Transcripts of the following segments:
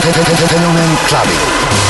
Fenomen Clubbing.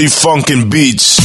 Dirty funkin' beats.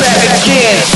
back again.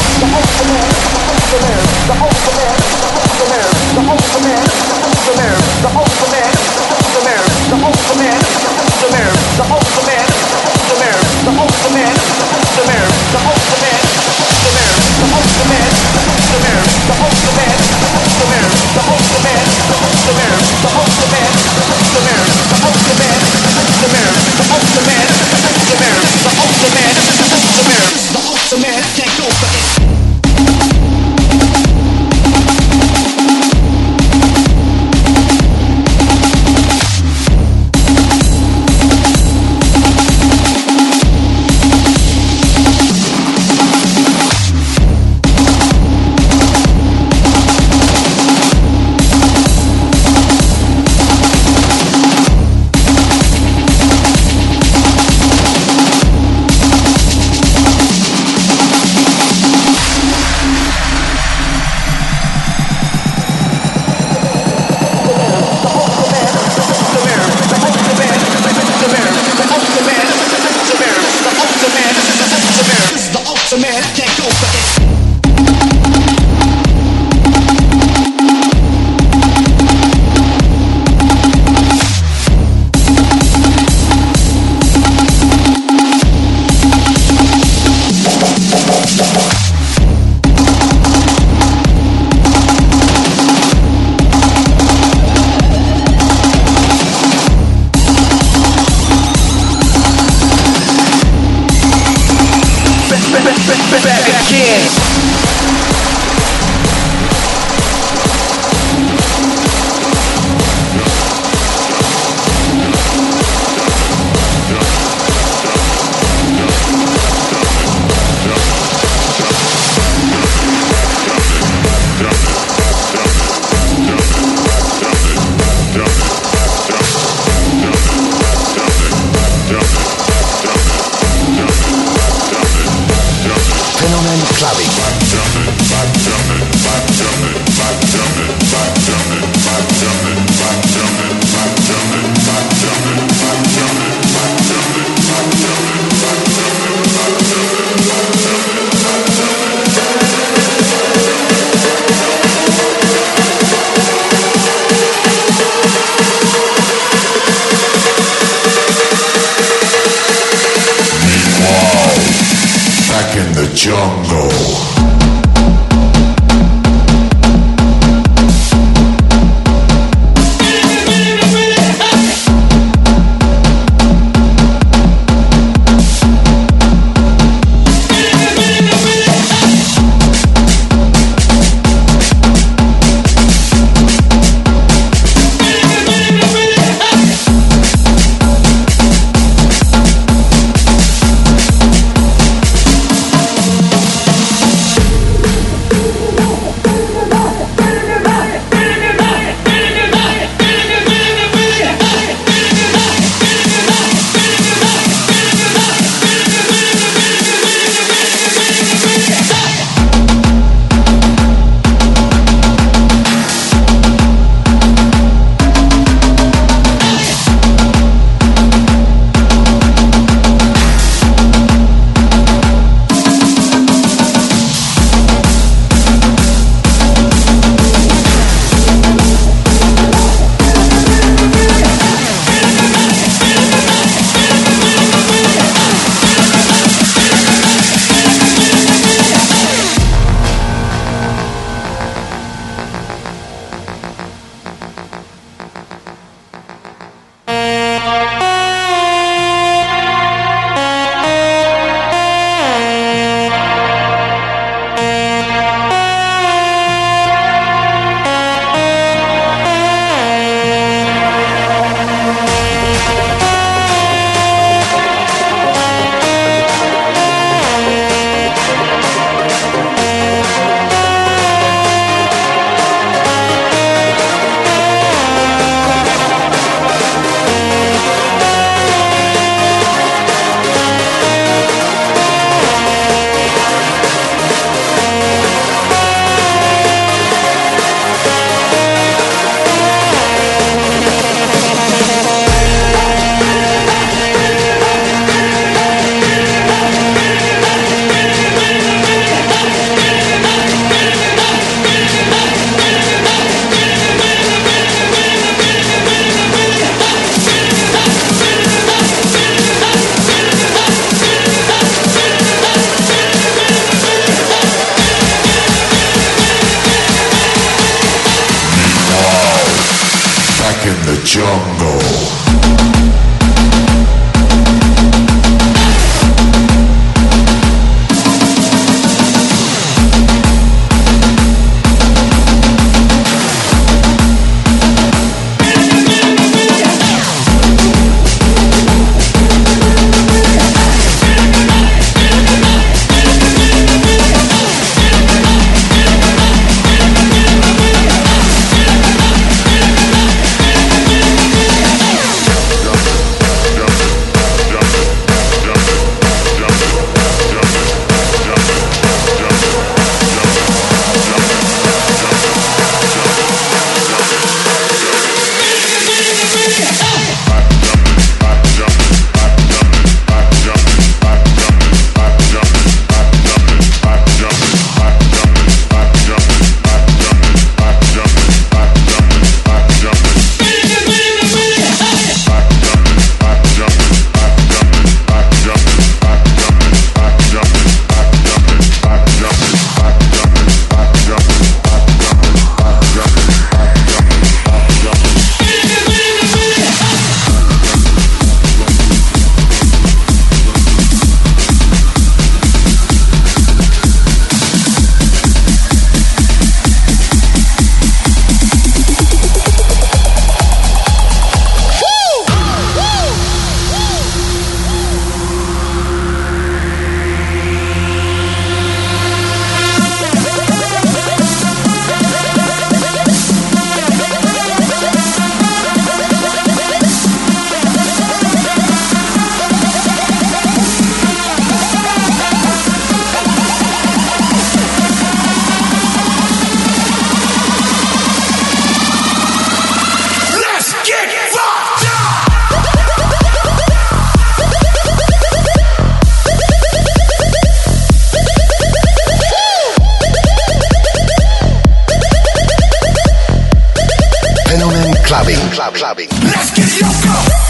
clubbing. Let's get loco.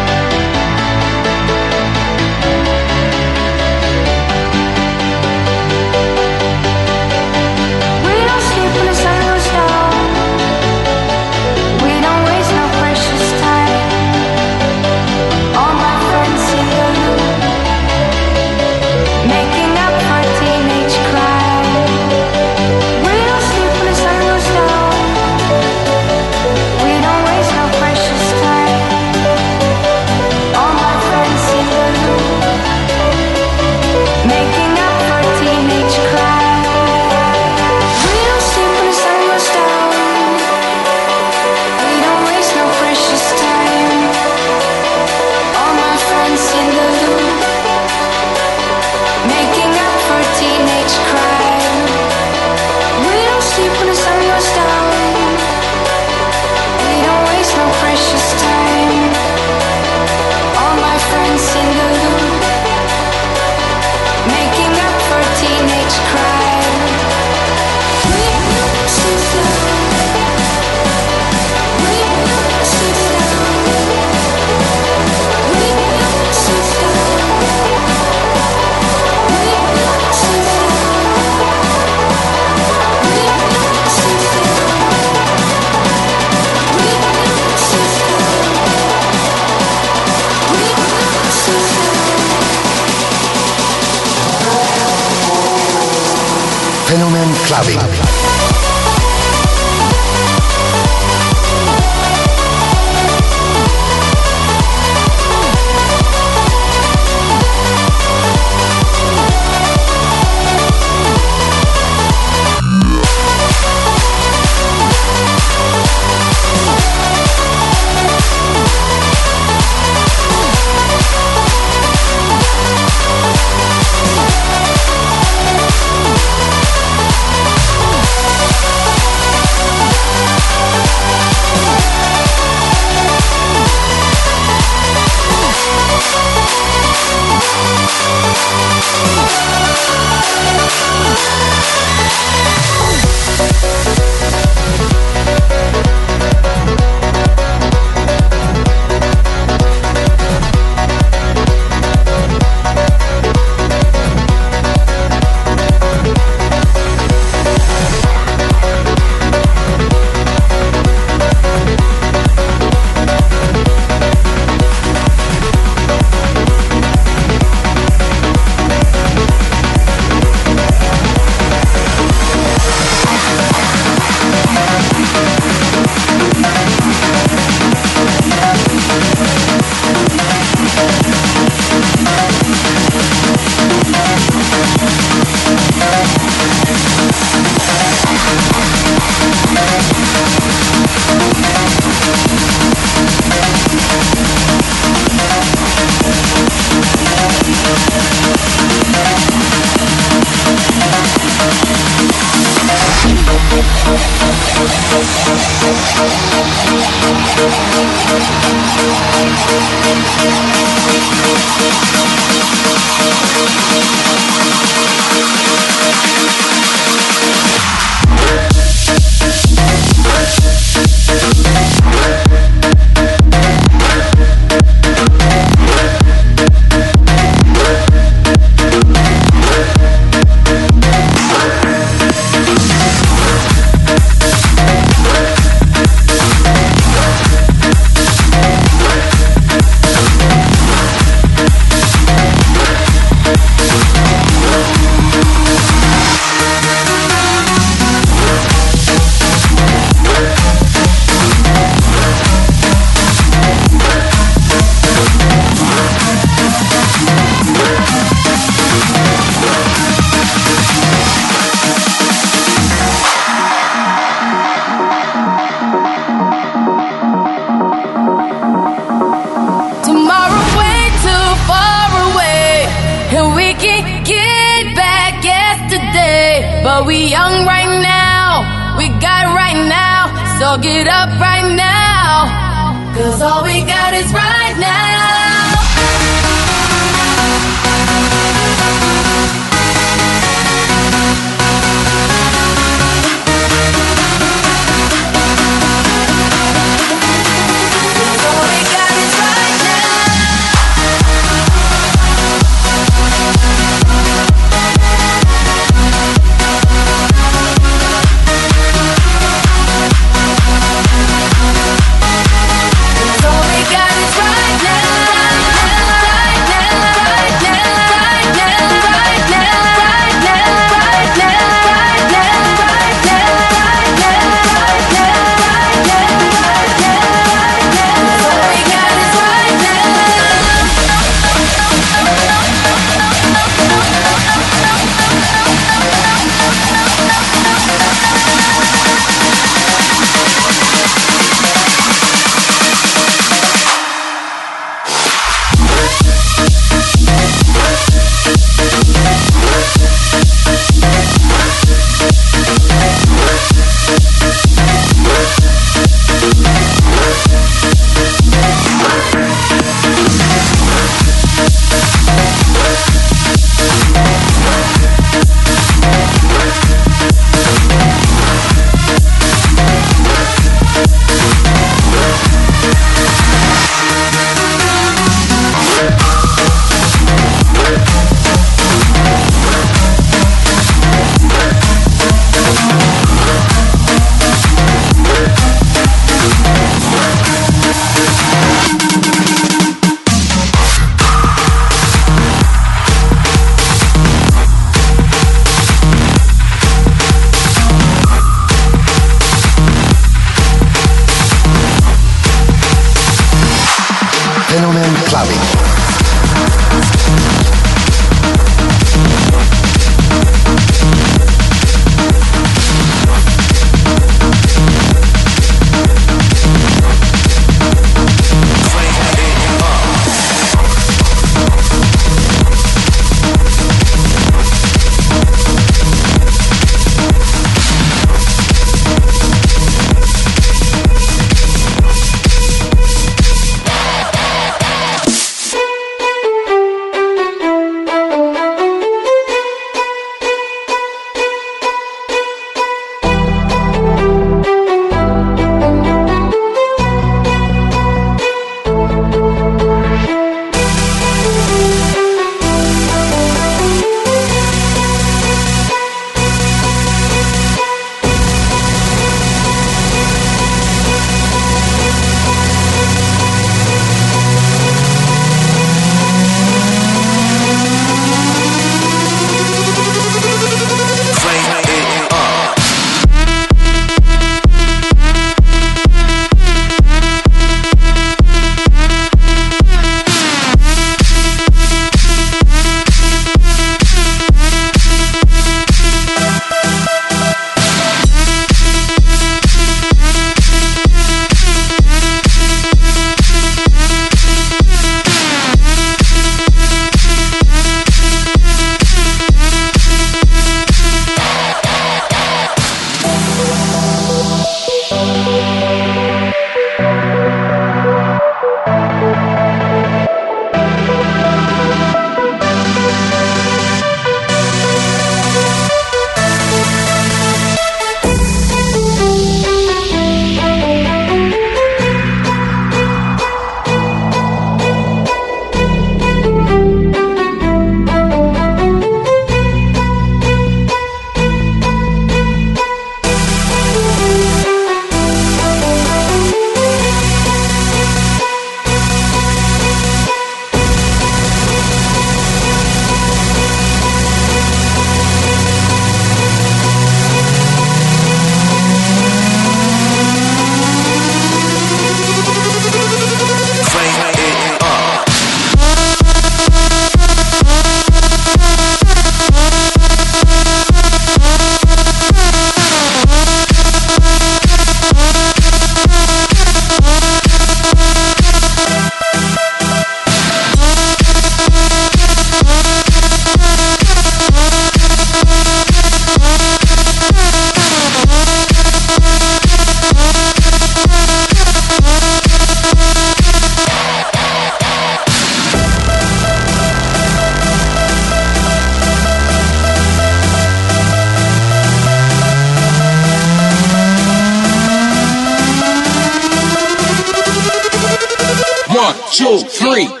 Two, three.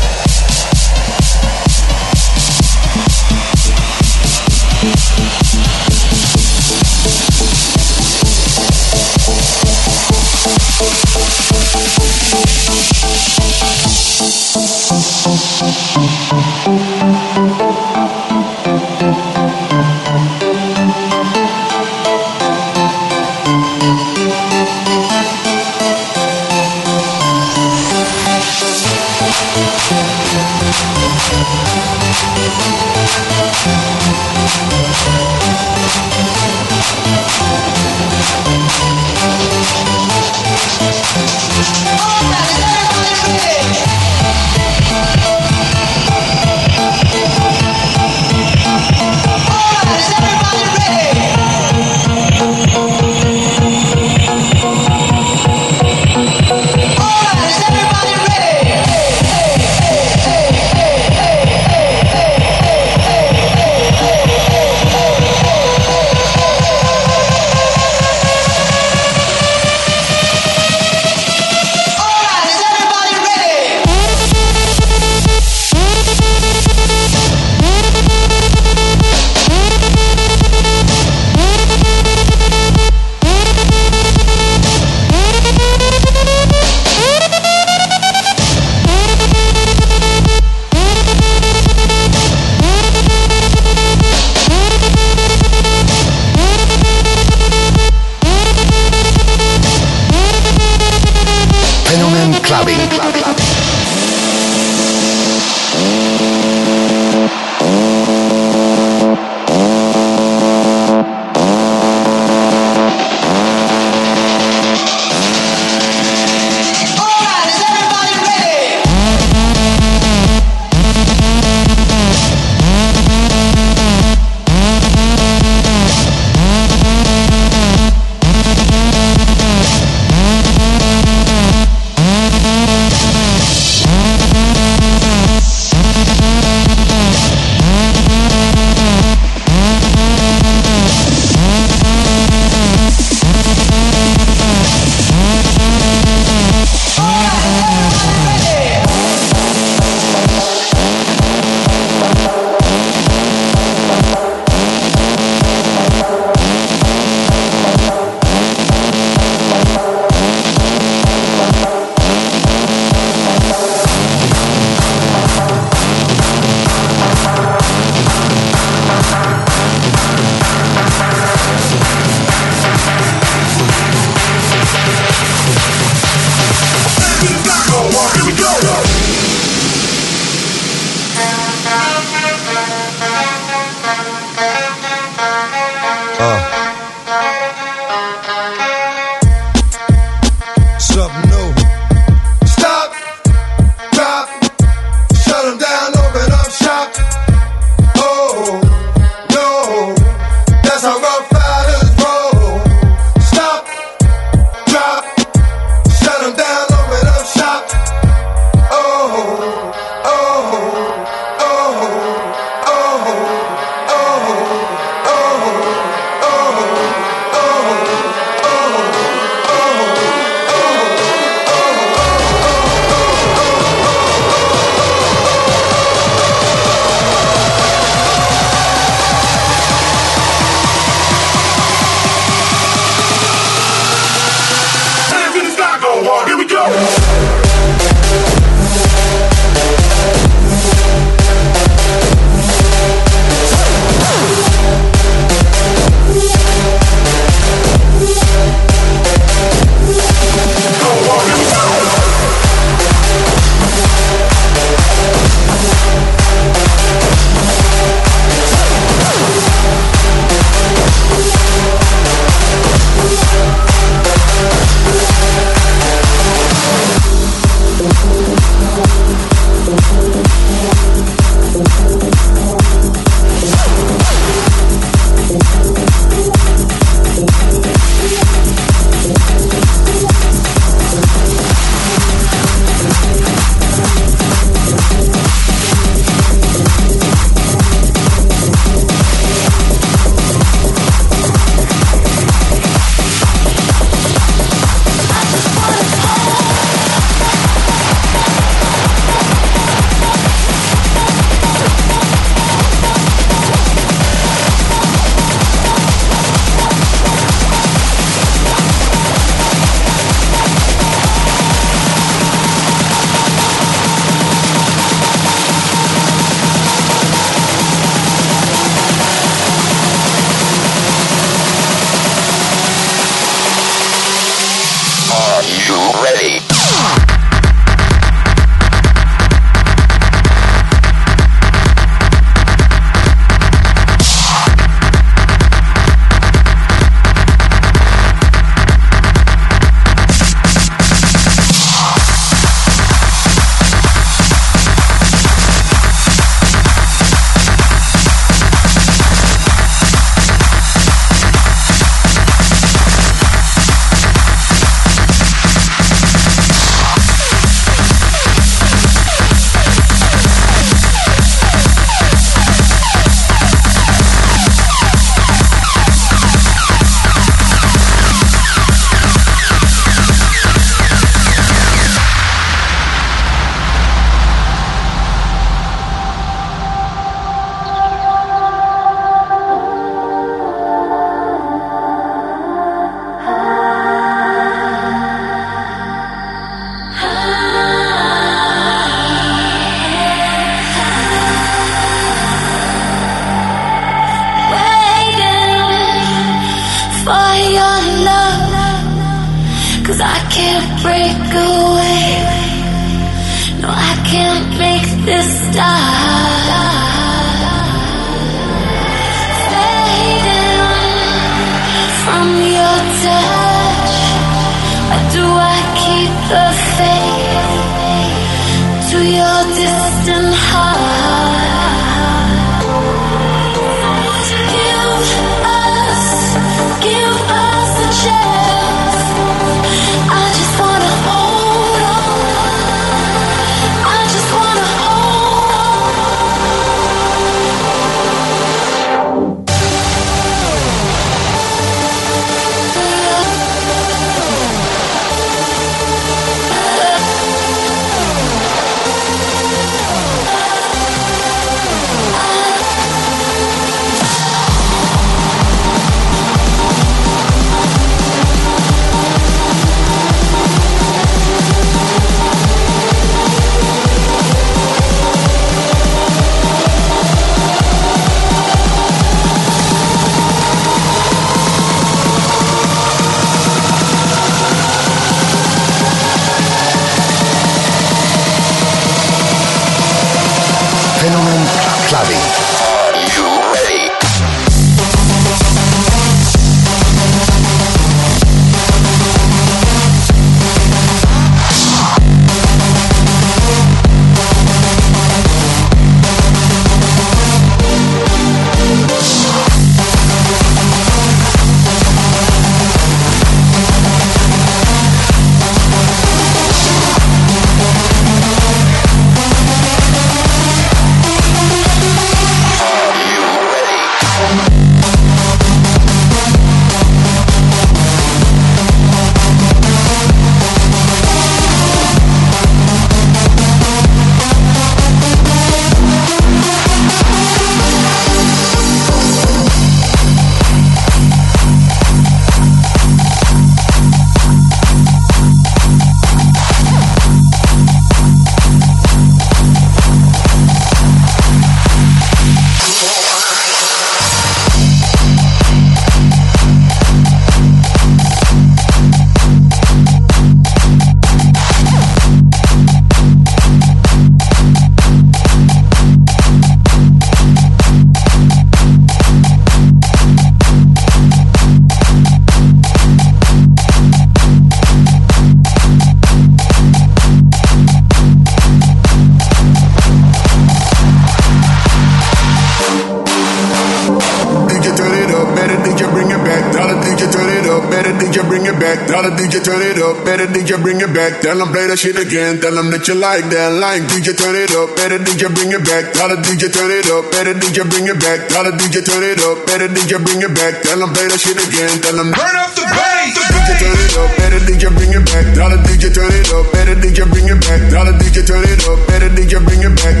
DJ bring it back, tell them play that shit again, tell them that you like that. Line. DJ turn it up, better DJ bring it back, tell the DJ turn it up, better DJ bring it back, tell the DJ turn it up, better DJ bring it back, tell them play that shit again, tell them turn up. DJ turn it up, better DJ bring it back. The DJ turn it up, better DJ bring it back. DJ turn it up, better DJ bring it back.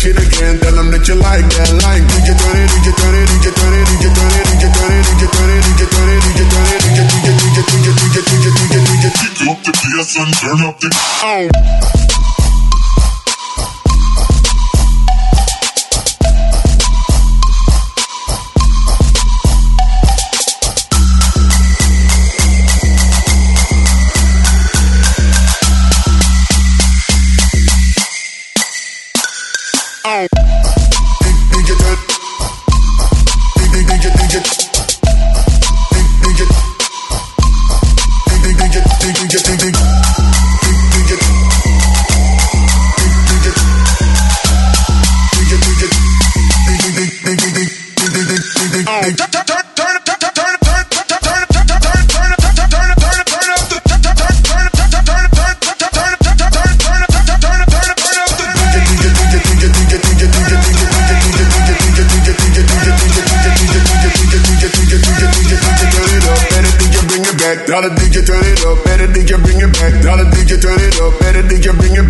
Shit again, that you like that like. DJ turn it, DJ turn it, DJ turn it, DJ turn it, DJ turn it, DJ turn it, DJ turn it, DJ turn it, DJ DJ DJ DJ